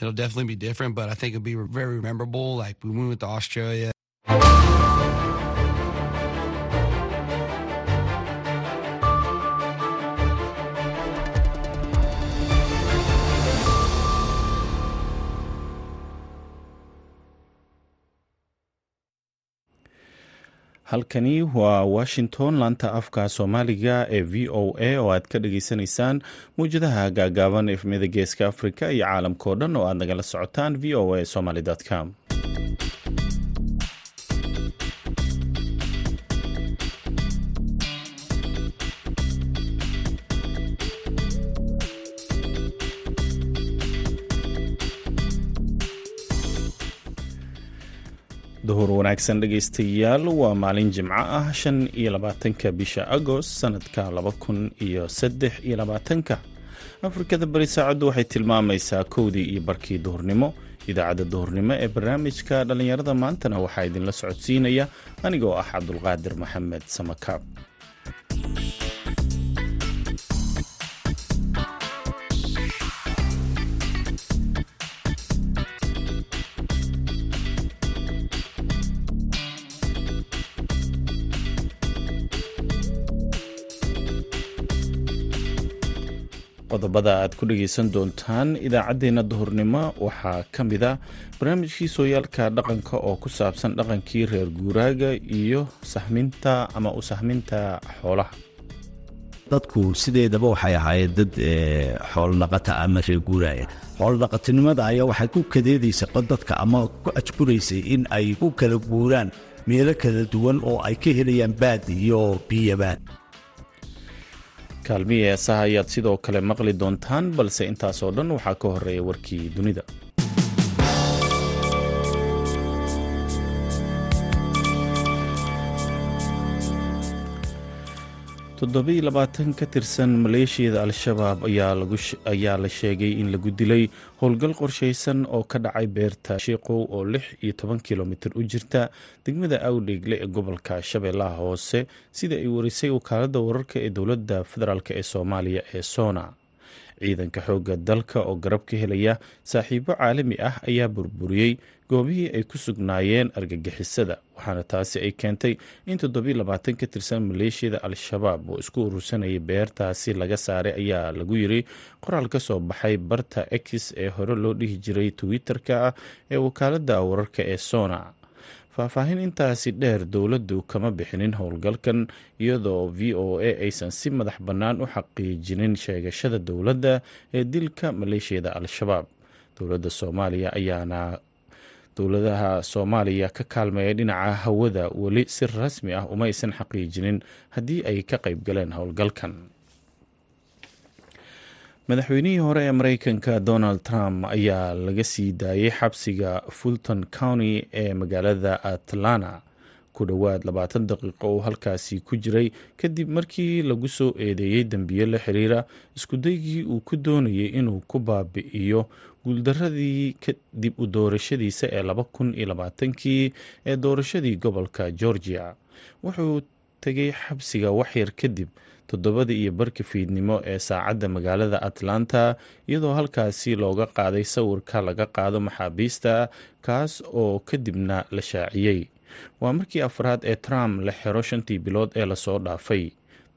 it'll definitely be different, but I think it'll be very memorable. Like we went to Australia. Halkani waa washington laanta afka soomaaliga ee v o a oo aad ka dhageysanaysaan mawjadaha gaagaaban efmiyada geeska africa iyo caalamkao dhan oo aad nagala socotaan v o a somaly com wanaagsan dhegaystayaal waa maalin jimco ah shan iyo labaatanka bisha agost sanadka laba kun iyo saddex iyo labaatanka. Afrikada bari saacaddu waxay tilmaamaysaa kowdii iyo barkii duhurnimo. Idaacadda duhurnimo ee barnaamijka dhallinyarada maantana waxaa idinla socodsiinaya anigoo ah cabdulqaadir maxamed samakaab qodobada aad ku dhegaysan doontaan idaacaddeenna duhurnimo waxaa ka mid a barnaamijkii sooyaalka dhaqanka oo ku saabsan dhaqankii reer guuraaga iyo sahminta ama u sahminta xoolaha. Dadku sideedaba waxay ahaayeen dad xoolodhaqata ama reer guuraaya xoolodhaqatinimada ayaa waxay ku kadeedaysa dadka ama ku ajburaysay in ay ku kala guuraan meelo kala duwan oo ay ka helayaan baad iyo biyabaad kaalmihii heesaha ayaad sidoo kale maqli doontaan balse intaasoo dhan waxaa ka horreeya warkii dunida toddobiiy labaatan ka tirsan maleeshiyada al-shabaab ayaa la sheegay in lagu dilay howlgal qorshaysan oo ka dhacay beerta shiiqow oo lix iyo toban kilomitir u jirta degmada awdheegle ee gobolka shabeellaha hoose sida ay warisay wakaaladda wararka ee dowladda federaalk ee soomaaliya ee sona. Ciidanka xoogga dalka oo garab ka helaya saaxiibo caalami ah ayaa burburiyey goobihii ay ku sugnaayeen argagixisada waxaana taasi ay keentay in toddobiiy labaatan ka tirsan maleeshiyada al-shabaab oo isku urursanayay beertaasi laga saaray ayaa lagu yiri qoraal ka soo baxay barta x ee hore loo dhihi jiray twitter-ka ah ee wakaaladda wararka ee sona. Faahfaahin intaasi dheer dowladdu kama bixinin howlgalkan iyadoo v o a aysan si madax bannaan u xaqiijinin sheegashada dowladda ee dilka maleeshiyada al-shabaab. Dowladda soomaaliya ayaana dowladaha soomaaliya ka kaalmeeya dhinaca hawada weli si rasmi ah uma aysan xaqiijinin haddii ay ka qayb galeen howlgalkan. Madaxweynihii hore ee mareykanka donald trump ayaa laga sii daayay xabsiga fulton county ee magaalada atlanta. Ku dhowaad labaatan daqiiqo oo halkaasi ku jiray kadib markii lagu soo eedeeyey dembiyo la xiriira iskudaygii uu ku doonayay inuu ku baabi'iyo guuldaradii kadib u doorashadiisa ee laba kun iyo labaatankii ee doorashadii gobolka georgia. Wuxuu tegay xabsiga waxyar kadib toddobada iyo barka fiidnimo ee saacadda magaalada atlanta iyadoo halkaasi looga qaaday sawirka laga qaado maxaabiista kaas oo kadibna la shaaciyey. Waa markii afraad ee trump la xiro shantii bilood ee la soo dhaafay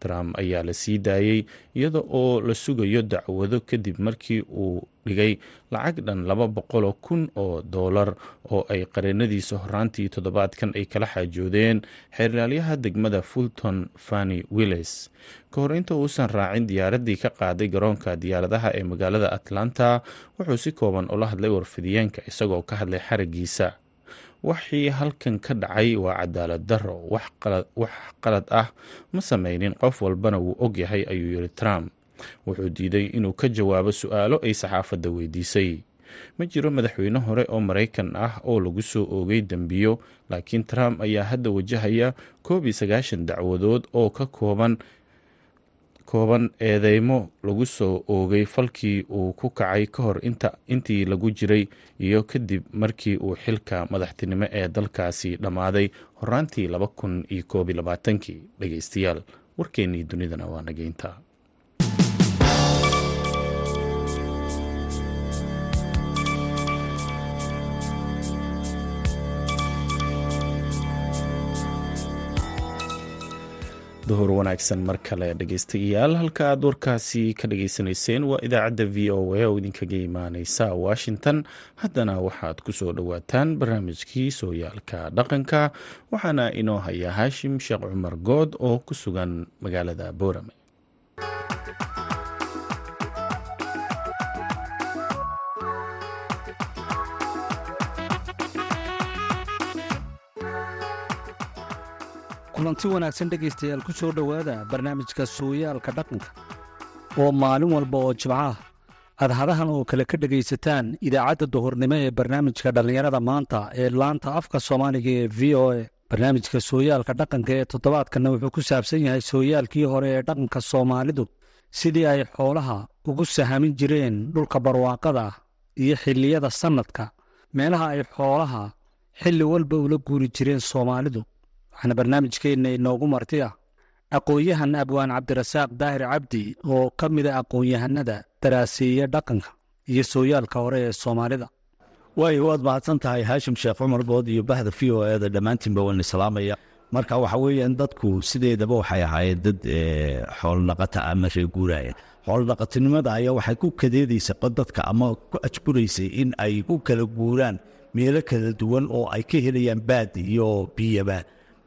trump ayaa la sii daayey iyada oo la sugayo dacwado kadib markii uu dhigay lacag dhan laba boqoloo kun oo doolar oo ay qareenadiisa horaantii toddobaadkan ay kala xaajoodeen xeerlaalyaha degmada fulton fanny willis. Ka hor inta uusan raacin diyaaraddii ka qaaday garoonka diyaaradaha ee magaalada atlanta wuxuu si kooban ula hadlay warfidiyeenka isagoo ka hadlay xarigiisa waxii halkan ka dhacay waa cadaalad darro wax qalad ah. Ma sameynin qof walbana wuu ogyahay ayuu yiri trump. Wuxuu diiday inuu ka jawaabo su'aalo ay saxaafadda weydiisay. Ma jiro madaxweyne hore oo maraykan ah oo lagu soo oogay dembiyo laakiin trump ayaa hadda wajahaya koob iyo sagaashan dacwadood oo ka kooban kooban eedeymo lagu soo oogay falkii uu ku kacay ka hor intii lagu jiray iyo kadib markii uu xilka madaxtinimo ee dalkaasi dhammaaday horaantii laba kun iyo koob iyo labaatankii dhegeystayaal warkeennii dunidana waa nageynta duhur wanaagsan mar kale dhegeystayaal halka aad warkaasi ka dhageysanayseen waa idaacadda v o a oo idinkaga imaaneysa washington. Haddana waxaad ku soo dhowaataan barnaamijkii sooyaalka dhaqanka waxaana inoo haya haashim sheekh cumar good oo ku sugan magaalada boorame kulanti wanaagsan dhegaystayaal ku soo dhowaada barnaamijka sooyaalka dhaqanka. Oo maalin walba oo jimcaha aad hadahan oo kale ka dhegaysataan idaacadda duhurnimo ee barnaamijka dhallinyarada maanta ee laanta afka soomaaliga ee v o a. Barnaamijka sooyaalka dhaqanka ee toddobaadkanna wuxuu ku saabsan yahay sooyaalkii hore ee dhaqanka soomaalidu sidii ay xoolaha ugu sahamin jireen dhulka barwaaqada iyo xilliyada sannadka meelaha ay xoolaha xilli walba ula guuri jireen soomaalidu waxaana barnaamijkeenna inoogu marti ah aqoon-yahan abwaan cabdirasaaq daahir cabdi oo ka mida aqoon-yahanada daraaseeya dhaqanka iyo sooyaalka hore ee soomaalida. Waayo waad mahadsan tahay haashim sheekh cumar good iyo bahda v o eda dhammaantiinba waan islaamaya marka waxa weeyaan dadku sideedaba waxay ahaayeen dad xoolodhaqata ama reeguuraya xoolodhaqatinimada ayaa waxay ku kadeedaysa dadka ama ku ajburaysay in ay ku kala guuraan meelo kala duwan oo ay ka helayaan baad iyo biyaba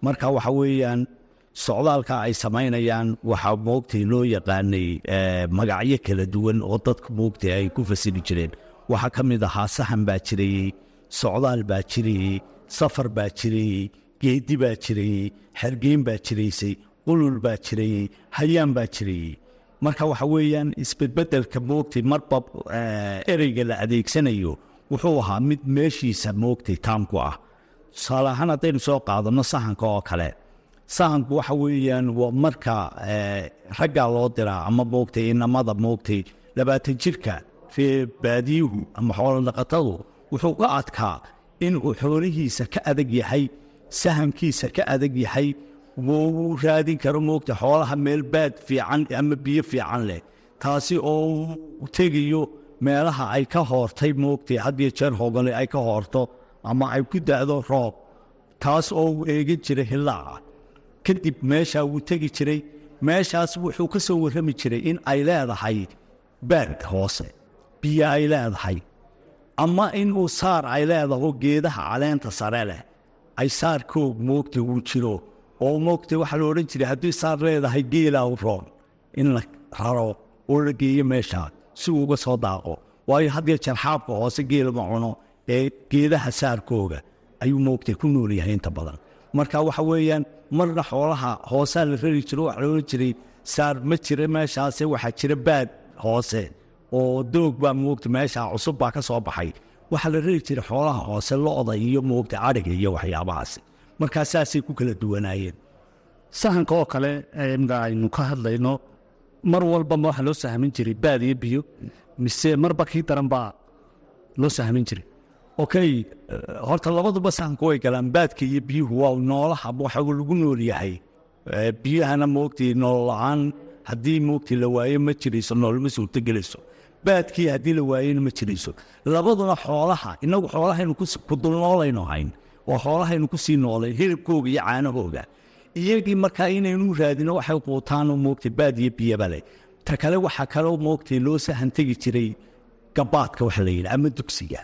marka waxa weeyaan socdaalka ay samaynayaan waxaa moogtay loo yaqaanay magacyo kala duwan oo dadka moogtay ay ku fasili jireen. Waxaa ka mid ahaa sahan baa jirayey socdaal baa jirayey safar baa jirayey geedi baa jirayey xergeyn baa jiraysay qulul baa jirayey hayaan baa jirayey marka waxa weeyaan isbedbedelka moogtay marba ereyga la adeegsanayo wuxuu ahaa mid meeshiisa moogtay taamku ah tusaale ahaan haddaynu soo qaadano sahanka oo kale. Sahanku waxa weeyaan waa marka raggaa loo diraa ama moogtay inamada moogtay labaatan jirka ree baadiyuhu ama xoolodhaqatadu wuxuu ka adkaa inuu xoolihiisa ka adag yahay sahamkiisa ka adag yahay wuu raadin karo moogta xoolaha meel baad fiican ama biyo fiican leh. Taasi oo uu tegayo meelaha ay ka hoortay moogtay hadiyo jeer hogole ay ka hoorto ama ay ku da'do roob taas oo uu eegin jiray hillaaca kadib meeshaa wuu tegi jiray meeshaas wuxuu ka soo warrami jiray in ay leedahay baad hoose biyo ay leedahay. Ama inuu saar ay leedaho geedaha caleenta sare leh. Ay saarkoog moogta uu jiro oo moogta waxaa la odhan jiray haddii saar leedahay geelaa u roon. In la raro oo la geeyo meeshaa si uu uga soo daaqo waayo hadiyo jeer xaabka hoose geelama cuno ee geedaha saarkooga ayuu moogtay ku nool yahay inta badan. Marka waxa weeyaan marna xoolaha hoosaa la rari jiro waxaa la odhan jiray saar ma jira meeshaase waxaa jira baad hoose oo doog baa moogta meeshaa cusub baa ka soo baxay. Waxaa la rari jiray xoolaha hoose lo-da iyo moogta cadhiga iyo waxyaabahaasi. Markaa ku kala duwanaayeen. Sahanka oo kale imga aynu ka hadlayno mar walbama waxaa loo sahmin jiray baad iyo biyo mise marba kii daran baa loo sahmin jiray okay horta labaduba sahanka way galaan. Baadka iyo biyuhu waa noolaha waxa lagu nool yahay. Biyahana moogtay nool la'aan. Haddii moogtay la waayo ma jirayso noolma suurtogelayso baadkii haddii la waayena ma jirayso. Labaduna xoolaha inagu xoolahaynu ku dulnoolayno hayn. Oo xoolahaynu ku sii hilibkooga iyo caanahooga. Iyagii markaa inaynu raadino waxay quutaanoo moogtay baad iyo biyaba leh ta kale waxaa kaloo moogtay loo sahan tegi jiray gabaadka waxa la yidhi ama dugsiga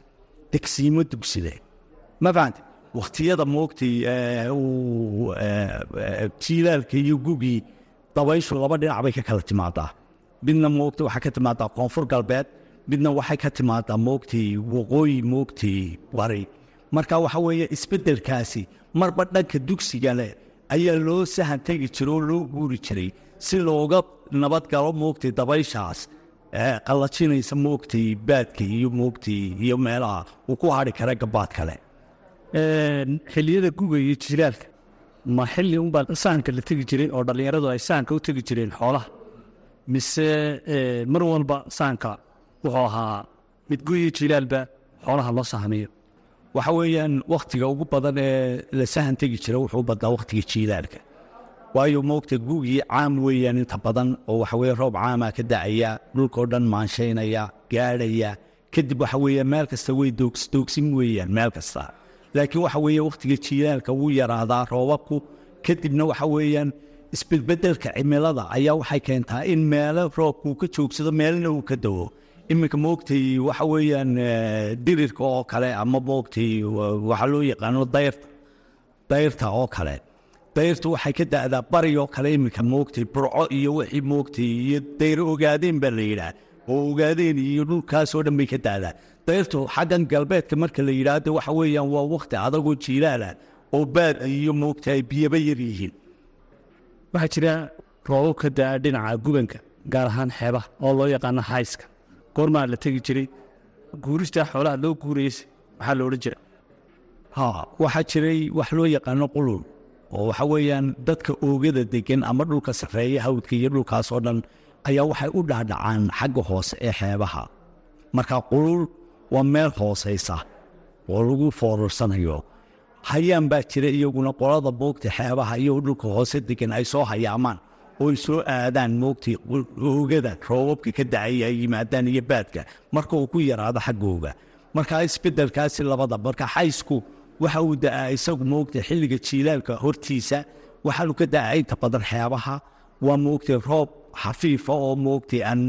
degsiimo dugsile ma fahamte wakhtiyada moogtay jiilaalka iyo gugii dabayshu laba dhinac bay ka kala timaadaa midna moogta waxay ka timaadaa koonfur galbeed midna waxay ka timaadaa moogtay waqooyi moogtay bari marka waxa weeye isbeddelkaasi marba dhanka dugsiga leh ayaa loo sahan tegi jiray oo loo guuri jiray si looga nabadgalo moogtay dabayshaas qallajinaysa moogtay baadka iyo moogtay iyo meelaha uu ku hadhi kara gabaad kale. Xilliyada guga iyo jilaalka ma xilli unbaa sahanka la tegi jiray oo dhallinyaradu ay sahanka u tegi jireen xoolaha? Mise mar walba sahanka wuxuu ahaa mid gu iyo jilaalba xoolaha loo sahamiyo waxa weeyaan wakhtiga ugu badan ee la sahan tegi jira wuxuu badnaa wakhtiga jiilaalka waayo moogta gugii caam weeyaan inta badan oo waxa weye roob caamaa ka dacaya dhulkao dhan maanshaynaya gaadhaya kadib waxa weeye meel kasta way doogsin weeyaan meel kasta. Laakiin waxa weeye jiilaalka wuu yaraadaa roobabku kadibna waxa weeyaan isbedbedelka cimilada ayaa waxay keentaa in meelo roobkuu ka joogsado meelna uu ka dawo. Iminka moogtay waxa weeyaan dirirka oo kale ama moogtay waxaa loo yaqaano dayrta dayrta oo kale dayrtu waxay ka da'daa bari oo kale iminka moogtay burco iyo wixii moogtay iyo dayr ogaadeen baa la yidhaah oo ogaadeen iyo dhulkaasoo dhan bay ka da'daa dayrtu xaggan galbeedka marka la yidhaahdo waxa weeyaan waa wakti adagoo jiilaala oo baad iyo moogtay ay biyaba yar yihiin. Waxaa jira roobab ka da'a dhinaca gubanka gaar ahaan xeebaha oo loo yaqaano hayska. Goormaa la tegi jiray guuristaa xoolaha loo guuraysa maxaa lo odhan jira waxaa jiray wax loo yaqaano qulul oo waxa weeyaan dadka oogada degan ama dhulka sarreeya hawdka iyo dhulkaasoo dhan ayaa waxay u dhaadhacaan xagga hoose ee xeebaha. Marka qulul waa meel hoosaysa oo lagu foorarsanayo hayaan baa jira iyaguna qolada moogta xeebaha iyo dhulka hoose degan ay soo hayaamaan oo ay soo aadaan moogtay oogada roobabka ka dacay ay yimaadaan iyo baadka. Marka uu ku yaraado xaggooga. Marka isbedelkaasi labada marka xaysku waxa uu da'aa isagu moogtay xilliga jiilaalka hortiisa. Waxaanu ka da'aa inta badan xeebaha. Waa moogtay roob xafiifa oo moogtay aan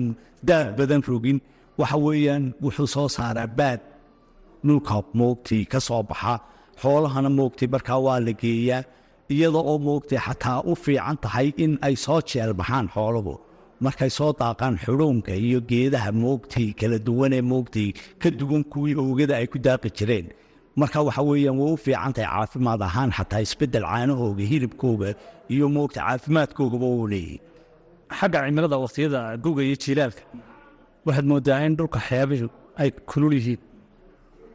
daad badan rogin. Waxa weeyaan wuxuu soo saaraa baad. Dhulka moogtay ka soo baxa. Xoolahana moogtay markaa waa la geeyaa. Iyada oo moogtay xataa u fiican tahay in ay soo jeel baxaan xooluhu. Markay soo daaqaan xudhuunka iyo geedaha moogtay kala duwanee moogtay ka duwan kuwii oogada ay ku daaqi jireen marka waxa weeyaan way u fiican tahay caafimaad ahaan xataa isbeddel caanahooga hilibkooga iyo moogta caafimaadkoogaba uu leeyahy xagga cimilada wakhtiyada guga iyo jiilaalka waxaad moodaa in dhulka xeebuhu ay kulul yihiin.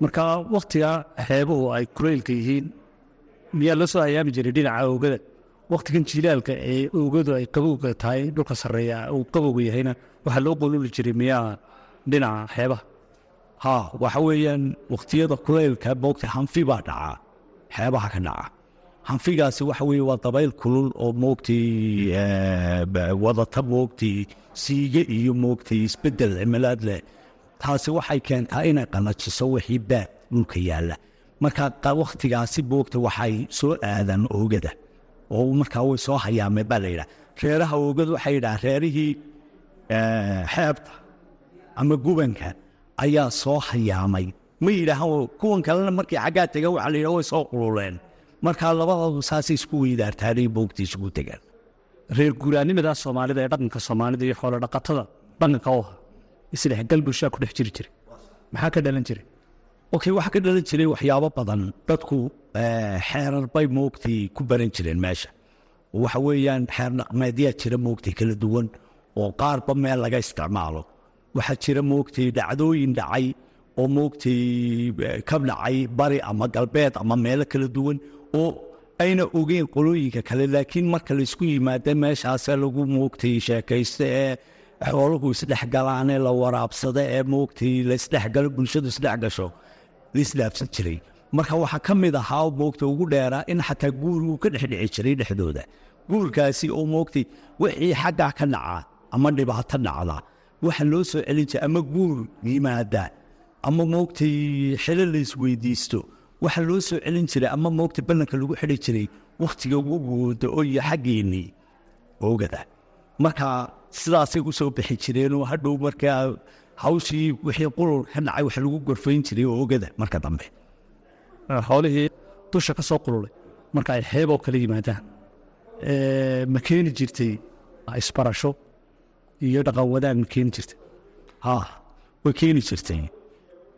Marka wakhtiga xeebuhu ay kulaylka yihiin miyaa loo soo hayaami jiray dhinaca oogada? Wakhtigan jiilaalka ee oogadu ay qabowga tahay dhulka sarreeya uu qabowga yahayna waxaa loo qululi jiray miyaa dhinaca xeebaha ha waxa weeyaan wakhtiyada kulaylka moogta hanfi baa dhacaa xeebaha ka dhaca hanfigaasi waxa weeye waa dabayl kulul oo moogtay wadata moogtay siige iyo moogtay isbeddel cimilaad leh taasi waxay keentaa inay qanajiso wixii baad dhulka yaalla marka wakhtigaasi moogta waxay soo aadaan oogada oo markaa way soo hayaameen baa la yidhaha reeraha oogadu waxay yidhaha reerihii xeebta ama gubanka ayaa soo hayaamay. Ma yidhaahan kuwan kalena markii xaggaa tega waxaa la yidhaha way soo qululeen markaa labadoodu saasay isku weydaartaanay moogta isugu tegaan. Reer guuraanimada soomaalida ee dhaqanka soomaalida iyo xoolo dhaqatada dhaqanka u aha isdhexgal bulshaa ku dhex jiri jiray. Maxaa ka dhalan jiray? Okay waxaa ka dhalan jiray waxyaabo badan. Dadku xeerar bay moogtay ku baran jireen meesha. Waxa weeyaan xeer dhaqmeedyaa jira moogtay kala duwan oo qaarba meel laga isticmaalo waxaa jira moogtay dhacdooyin dhacay oo moogtay ka dhacay bari ama galbeed ama meelo kala duwan oo ayna ogeyn qolooyinka kale. Laakiin marka laysku yimaada meeshaase lagu moogtay sheekaysta ee xooluhu isdhexgalaanee la waraabsada ee moogtay laisdhexgalo bulshadu isdhex gasho laisdhaafsan jiray. Marka waxaa ka mid ahaa moogta ugu dheeraa in xataa guur uu ka dhexdhici jiray dhexdooda. Guurkaasi oo moogtay wixii xaggaa ka dhacaa ama dhibaato dhacda waxa loo soo celin jiray ama guur yimaada ama moogtay xilo laisweydiisto waxa loo soo celin jiray ama moogta ballanka lagu xidhi jiray wakhtiga ugu guuda oo iyo xaggeennii. Oogada marka sidaasay u soo bixi jireenoo hadhow markaa hawshii wixii qulul ka dhacay wax lagu gorfayn jiray oogada marka dambe. Xoolihii dusha ka soo qululay marka ay xeeboo kala yimaadaan. Ma keeni jirtay isbarasho iyo dhaqan wadaag ma keeni jirtay. Ha way keeni jirtay.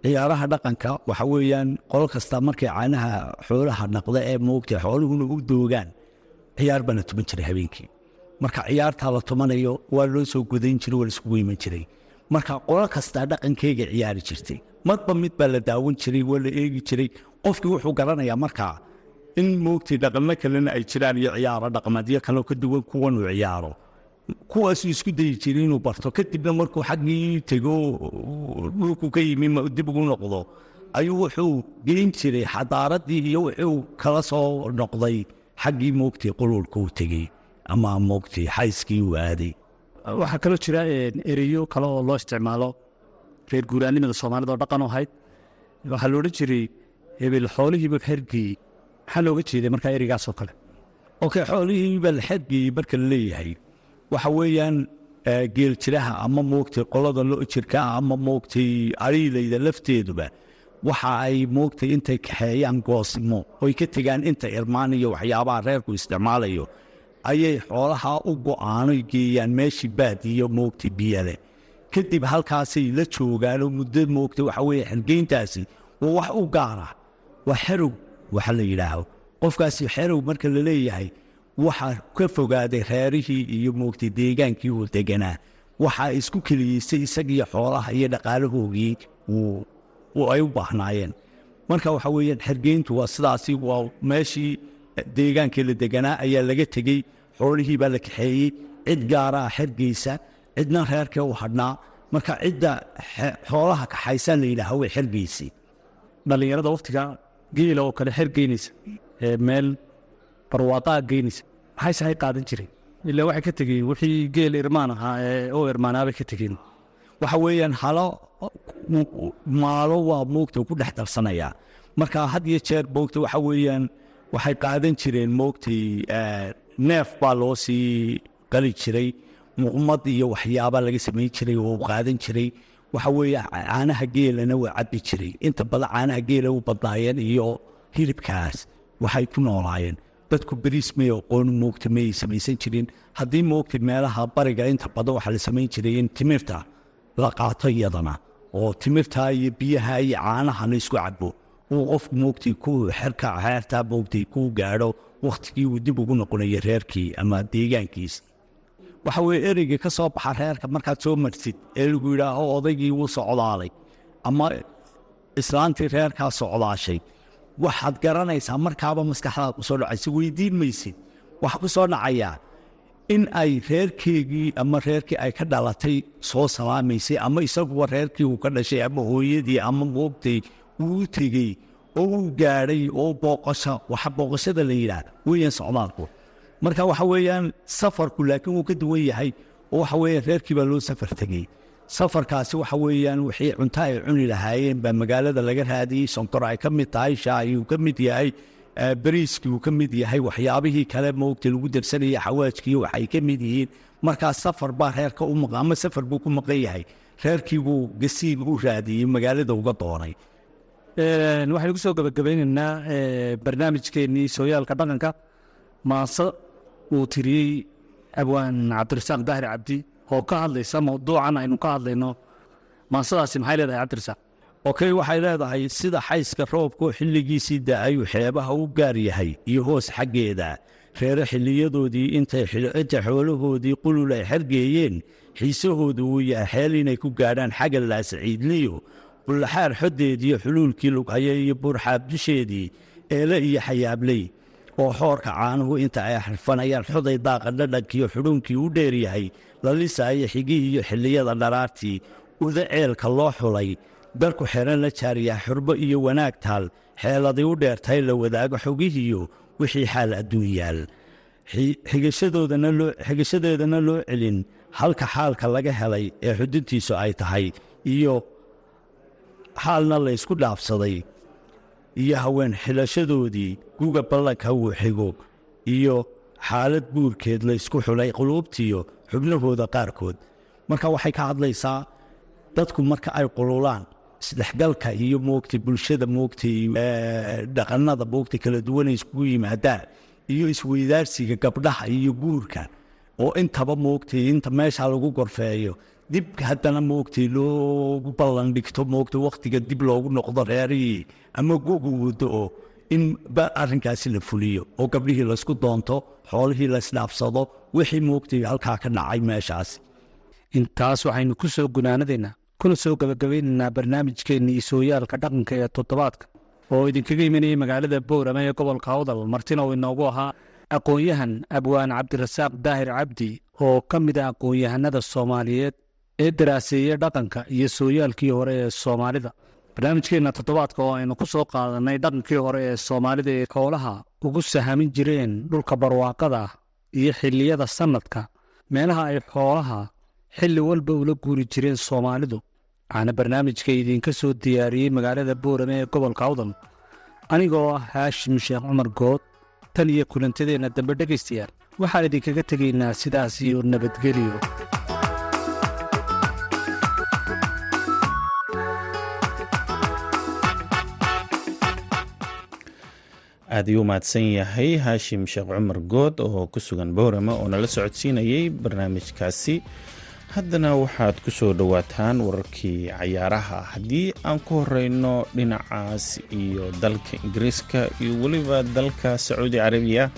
Ciyaaraha dhaqanka waxa weeyaan qolo kasta markay caanaha xoolaha dhaqda ee moogta xooluhuna u doogaan ciyaar baa la tuman jiray habeenkii. Marka ciyaartaa la tumanayo waa loo soo gudayn jiray waa laiskugu iman jiray. Marka qolo kastaa dhaqankeyga ciyaari jirtay madba mid baa la daawan jiray waa la eegi jiray. Qofkii wuxuu garanayaa markaa in moogtay dhaqamo kalena ay jiraan iyo ciyaaro dhaqameedyo kaleo ka duwan kuwan uu ciyaaro kuwaasuu isku dayi jiray inuu barto. Kadibna markuu xaggii tego dhulku ka yimi dib ugu noqdo ayuu wuxuu geyn jiray xadaaradii iyo wuxuu kala soo noqday. Xaggii moogtay qululka uu tegey ama moogtay xayskii uu aaday. Waxaa kaloo jira ereyo kale oo loo isticmaalo reer guuraanimada soomaalida oo dhaqan u ahayd waxaa la odhan jiray hebel xoolihiiba hergeeyey maxaa looga jeeday markaa ereygaasoo kale. Okay xoolihiiba xergeeyey marka la leeyahay waxa weeyaan geeljiraha ama moogtay qolada lo jirka ama moogtay ariilayda lafteeduba waxa ay moogtay intay kaxeeyaan goosimo oy ka tegaan inta irmaan iyo waxyaabaha reerku isticmaalayo ayay xoolaha u go'aanoy geeyaan meeshii baadiyo moogtay biyale. Kadib halkaasay la joogaanoo muddo moogtay waxa weeye xergeyntaasi waa wax u gaara. Waa xerow waxa la yidhaaho. Qofkaasi xerow marka la leeyahay waxaa ka fogaaday reerihii iyo moogtay deegaankii uu deganaa. Waxaa isku keliyeysay isagiyo xoolaha iyo dhaqaalahoogii ay u baahnaayeen. Marka waxa weeyaan xergeyntu waa sidaasi waa meeshii deegaankii la deganaa ayaa laga tegey xoolihii baa la kaxeeyey cid gaaraa xergeysa cidna reerkee u hadhnaa. Marka cidda xoolaha kaxaysaa la yidhaaha way xergeysay dhallinyarada wakhtiga geela oo kale xer geynaysa ee meel barwaaqaa geynaysa maxayse hay qaadan jireen ilaa waxay ka tegeen wixii geel irmaan ahaa ee oo irmaanaabay ka tegeen. Waxa weeyaan halo maalo waa moogta ku dhex darsanayaa marka had iyo jeer moogta waxa weeyaan waxay qaadan jireen moogtay neef baa loo sii qali jiray. Muqmad iyo waxyaaba laga samayn jiray oo qaadan jiray. Waxa weeye caanaha geelana waa cabbi jiray. Inta badan caanaha geela u badnaayeen iyo hilibkaas waxay ku noolaayeen dadku beriis may aqoon moogta mayay samaysan jirin. Haddii moogta meelaha bariga inta badan waxaa la samayn jiray in timirta la qaato iyadana. Oo timirta iyo biyaha iyo caanaha la isku cabo uu qofku moogtay ku xerka xeertaa moogtay kuu gaadho wakhtigii uu dib ugu noqonayo reerkii ama deegaankiis. Waxa weye ereygii ka soo baxa reerka markaad soo martid ee lagu yidhaaho odaygii wuu socdaalay. Ama islaantii reerkaa socdaashay waxaad garanaysaa markaaba maskaxdaad ku soo dhacaysa weydiin maysid waxaa ku soo dhacayaa in ay reerkeegii ama reerkii ay ka dhalatay soo salaamaysay ama isaguba reerkii uu ka dhashay ama hooyadii ama moogtay uu tegey oo uu gaadhay oo booqasho waxa booqashada la yidhaah weeyaan socdaalku. Marka waxa weeyaan safarku laakiin wuu ka duwan yahay oo waxa weeyaan reerkii baa loo safar tegey safarkaasi waxa weeyaan wixii cunto ay cuni lahaayeen baa magaalada laga raadiyey. Sonkor ay ka mid tahay shaahii uu ka mid yahay beriiskii uu ka mid yahay waxyaabihii kale moogta lagu darsanayay xawaajkii waxay ka mid yihiin. Markaas safar baa reerka u maqan ama safar buu ku maqan yahay. Reerkii buu gasiin u raadiyey magaalada uga doonay. Waxaynu ku soo gabagabeynaynaa barnaamijkeennii sooyaalka dhaqanka. Maase uu tiriyey abwaan cabdirasaaq daahir cabdi oo ka hadlaysa mawduucan aynu ka hadlayno maasadaasi maxay leedahay cabdirasaaq okey waxay leedahay sida xayska roobkoo xilligiisii da'ayuu xeebaha u gaar yahay iyo hoos xaggeeda. Reere xilliyadoodii intay inta xoolahoodii qulul ay xergeeyeen xiisahoodu uu yahay xeel inay ku gaadhaan xagga laasaciidliyo bullaxaar xoddeediiyo xuluulkii lughaya iyo buurxaab dusheedii eele iyo xayaabley oo xoorka caanuhu inta ay xirfanayaan xoday daaqa dhadhankiiyo xudhuunkii u dheer yahay la lisaayo xigihii iyo xilliyada dharaartii uda ceelka loo xulay darku xeran la jaariyaa xurbo iyo wanaag taal xeeladii u dheertahay la wadaago xogihiiyo wixii xaal adduun yaal xigashadeedana loo celin halka xaalka laga helay ee xuduntiisu ay tahay iyo xaalna laysku dhaafsaday iyo haween xilashadoodii guga ballanka wuu xigo iyo xaalad guurkeed laysku xulay quluubtiyo xubnahooda qaarkood. Marka waxay ka hadlaysaa dadku marka ay qululaan isdhexgalka iyo moogtay bulshada moogtay dhaqannada moogtay kala duwanay iskugu yimaadaan iyo isweydaarsiga gabdhaha iyo guurka oo intaba moogtay inta meesha lagu gorfeeyo dib haddana moogtay loogu ballan dhigto moogtay wakhtiga dib loogu noqdo reerihii ama gogu oo in arrinkaasi la fuliyo oo gabdhihii laysku doonto xoolihii laysdhaafsado wixii moogtay halkaa ka dhacay meeshaas intaas waxaynu ku soo gunaanadaynaa kuna soo gabagabeynaynaa barnaamijkeennii sooyaalka dhaqanka ee toddobaadka oo idinkaga imanayay magaalada boorama ee gobolka awdal martina uu inoogu ahaa aqoon-yahan abwaan cabdirasaaq daahir cabdi oo ka mid ah aqoon-yahanada soomaaliyeed ee daraaseeya dhaqanka iyo sooyaalkii hore ee soomaalida barnaamijkeenna toddobaadka oo aynu ku soo qaadanay dhaqankii hore ee soomaalida ee howlaha ugu sahamin jireen dhulka barwaaqada iyo xilliyada sannadka meelaha ay xoolaha xilli walba ula guuri jireen soomaalidu. Waxaana barnaamijka idiinka soo diyaariyey magaalada boorame ee gobolka awdal. Anigoo ah haashim sheekh cumar good tan iyo kulantadeenna dambe dhegaystayaal waxaan idinkaga tegaynaa sidaas iyo nabadgelyo aad ayuu mahadsan yahay haashim sheekh cumar good oo ku sugan boorama oo nala socodsiinayay barnaamijkaasi. Haddana waxaad ku soo dhowaataan wararkii cayaaraha. Haddii aan ku horeyno dhinacaas iyo dalka ingiriiska iyo weliba dalka sacuudi carabiya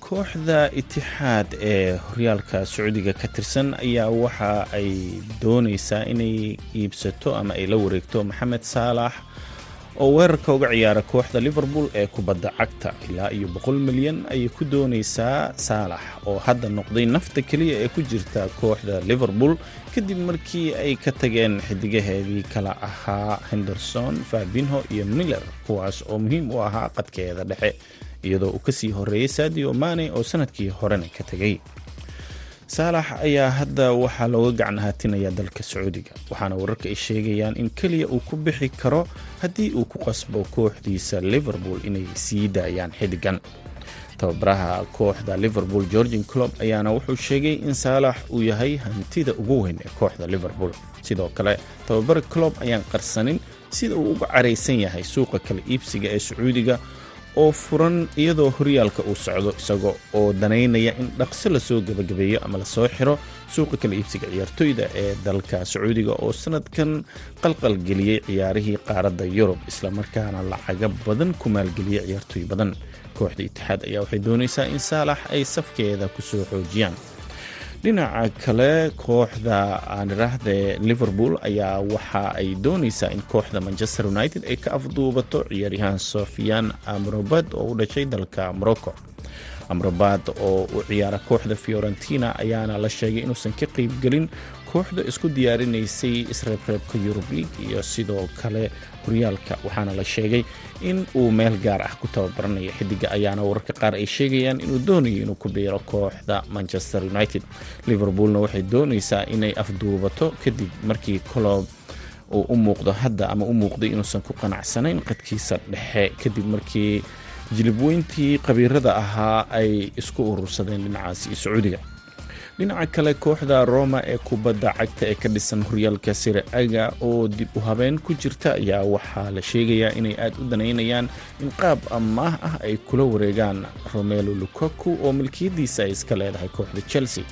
kooxda itixaad ee horyaalka sacuudiga ka tirsan ayaa waxa ay dooneysaa inay iibsato ama ay la wareegto maxamed saalax oo weerarka uga ciyaara kooxda liverpool ee kubadda cagta. Ilaa iyo boqol milyan ayay ku dooneysaa saalax oo hadda noqday nafta keliya ee ku jirta kooxda liverpool kadib markii ay ka tageen xidigaheedii kala ahaa henderson fabinho iyo miller kuwaas oo muhiim u ahaa qadkeeda dhexe iyadoo uu ka sii horeeyey sadio mane oo sannadkii horena ka tegay saalax ayaa hadda waxaa looga gacan haatinayaa dalka sacuudiga waxaana wararka ay sheegayaan in keliya uu ku bixi karo haddii uu ku qasbo kooxdiisa liverpool inay sii daayaan xidigan tababaraha kooxda liverpool georgin clob ayaana wuxuu sheegay in saalax uu yahay hantida ugu weyn ee kooxda liverpool. Sidoo kale tababara clob ayaan qarsanin sida uu uga caraysan yahay suuqa kala iibsiga ee sacuudiga oo furan iyadoo horyaalka uu socdo isaga oo danaynaya in dhaqso la soo gebagabeeyo ama la soo xiro suuqa kala iibsiga ciyaartoyda ee dalka sacuudiga oo sanadkan qalqalgeliyey ciyaarihii qaaradda yurub islamarkaana lacaga badan ku maalgeliyey ciyaartoy badan. Kooxda itixaad ayaa waxay doonaysaa in saalax ay safkeeda ku soo xoojiyaan dhinaca kale kooxda aaniraahde liverpool ayaa waxa ay dooneysaa in kooxda manchester united ay ka afduubato ciyaaryahaan sofian amrobad oo u dhashay dalka morocco. Amrobad oo u ciyaara kooxda fiorentina ayaana la sheegay inuusan ka qeybgelin kooxda isku diyaarinaysay isreebreebka yurub league iyo sidoo kale horyaalka waxaana la sheegay in uu meel gaar ah ku tababaranayo xidiga ayaana wararka qaar ay sheegayaan inuu doonayo inuu ku biiro kooxda manchester united. Liverpoolna waxay dooneysaa inay afduubato kadib markii colob uu u muuqdo hadda ama u muuqday inuusan ku qanacsanayn qadkiisa dhexe kadib markii jilibweyntii qabiirada ahaa ay isku urursadeen dhinacaasi sacuudiga dhinaca kale kooxda roma ee kubadda cagta ee ka dhisan horyaalka sire aga oo dib u habeen ku jirta ayaa waxaa la sheegayaa inay aada u danaynayaan in qaab amaah ah ay kula wareegaan romelo lukaku oo milkiyadiisa ay iska leedahay kooxda chelsea.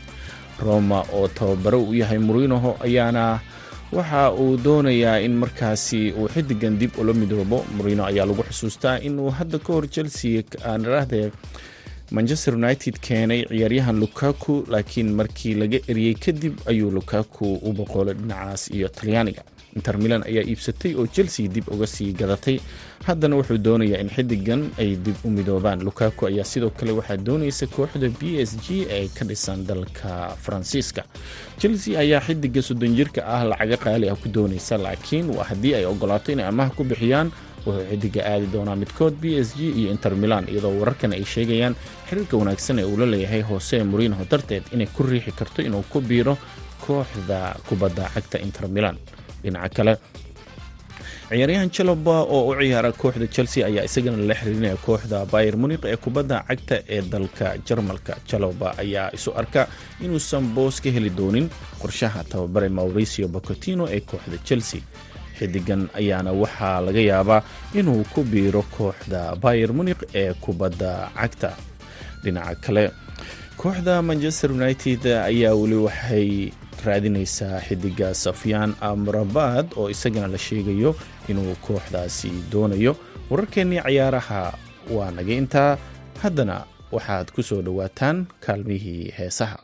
Roma oo tababaro u yahay murinoho ayaana waxa uu doonayaa in markaasi uu xidigan dib ula midoobo. Murino ayaa lagu xusuustaa inuu hadda ka hor chelsea aaniraahde manchester united keenay ciyaaryahan lukaku laakiin markii laga eriyey kadib ayuu lukaku u boqolay dhinacaas iyo talyaaniga. Inter milan ayaa iibsatay oo chelsea dib uga sii gadatay. Haddana wuxuu doonayaa in xidigan ay dib u midoobaan. Lukaku ayaa sidoo kale waxaa doonaysa kooxda b s g ee ka dhisan dalka faransiiska. Chelsea ayaa xidiga soddon jirka ah lacaga qaali ah ku doonaysa laakiin haddii ay ogolaato inay amaha ku bixiyaan wuxuu xidiga aadi doonaa midkood b s g iyo inter milan iyadoo wararkan ay sheegayaan xiriirka wanaagsan ee uu la leeyahay hoose murinoho darteed inay ku riixi karto inuu ku biiro kooxda kubadda cagta inter milan. Dhinaca kale ciyaaryahan jaloba oo u ciyaara kooxda chelsea ayaa isagana la xiriirinaya kooxda bayer muniq ee kubadda cagta ee dalka jarmalka. Jaloba ayaa isu arka inuusan boos ka heli doonin qorshaha tababare mauricio bocotino ee kooxda chelsea xidigan ayaana waxaa laga yaabaa inuu ku biiro kooxda bayer muniq ee kubadda cagta. Dhinaca kale kooxda manchester united ayaa weli waxay raadinaysaa xidiga safyaan amrabad oo isagana la sheegayo inuu kooxdaasi doonayo. Wararkeennii cayaaraha waa naga intaa. Haddana waxaad ku soo dhowaataan kaalmihii heesaha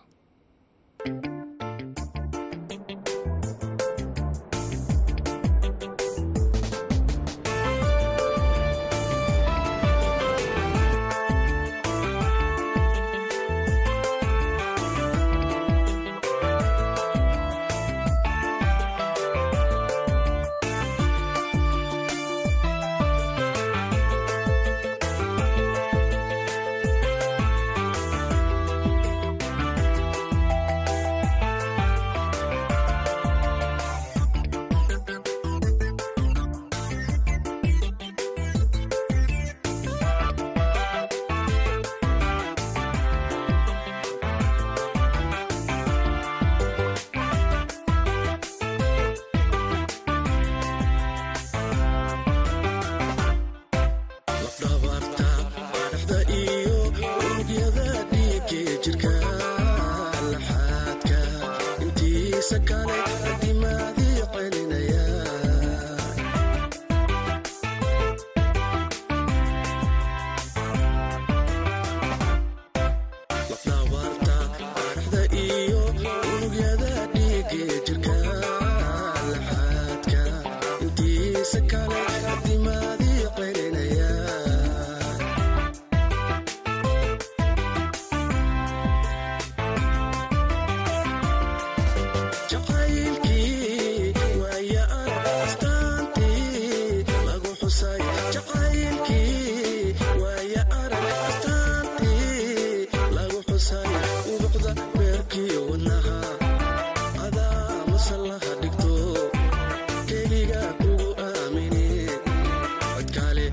sacar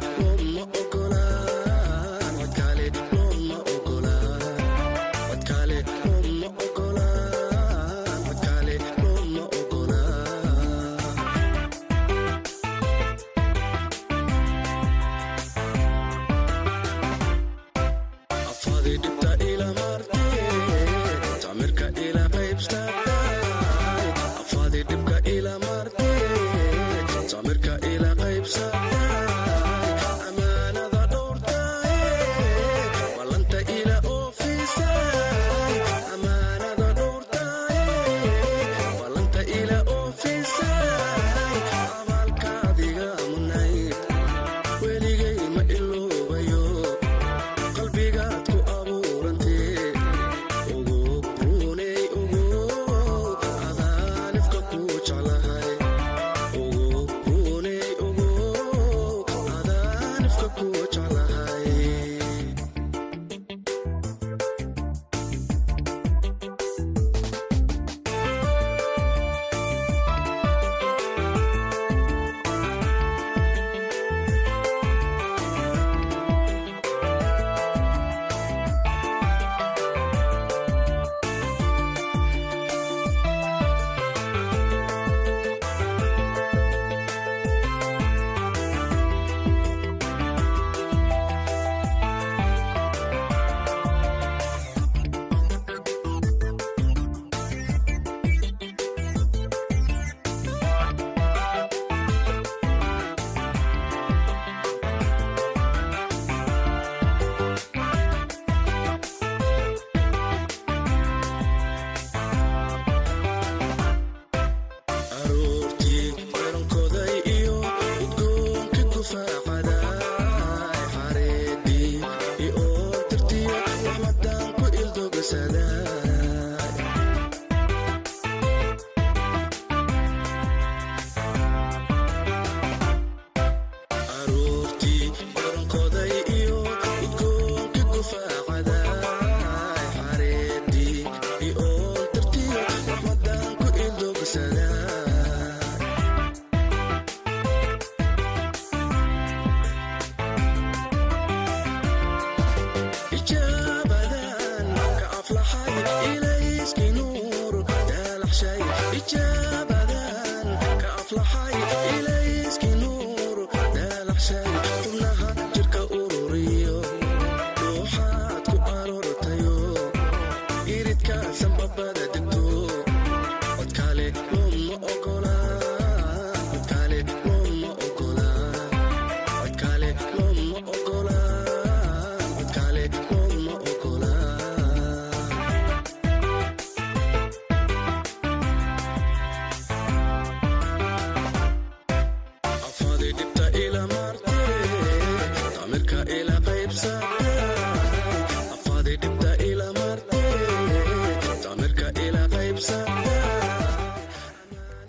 Yeah.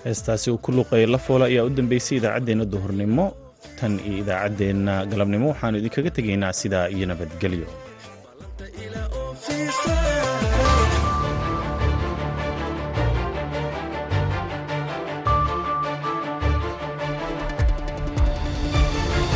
Heestaasi uu ku luuqeeyay la foola ayaa u dambeysay idaacaddeenna duhurnimo tan iyo idaacaddeenna galabnimo. Waxaannu idinkaga tegaynaa sidaa iyo nabadgelyo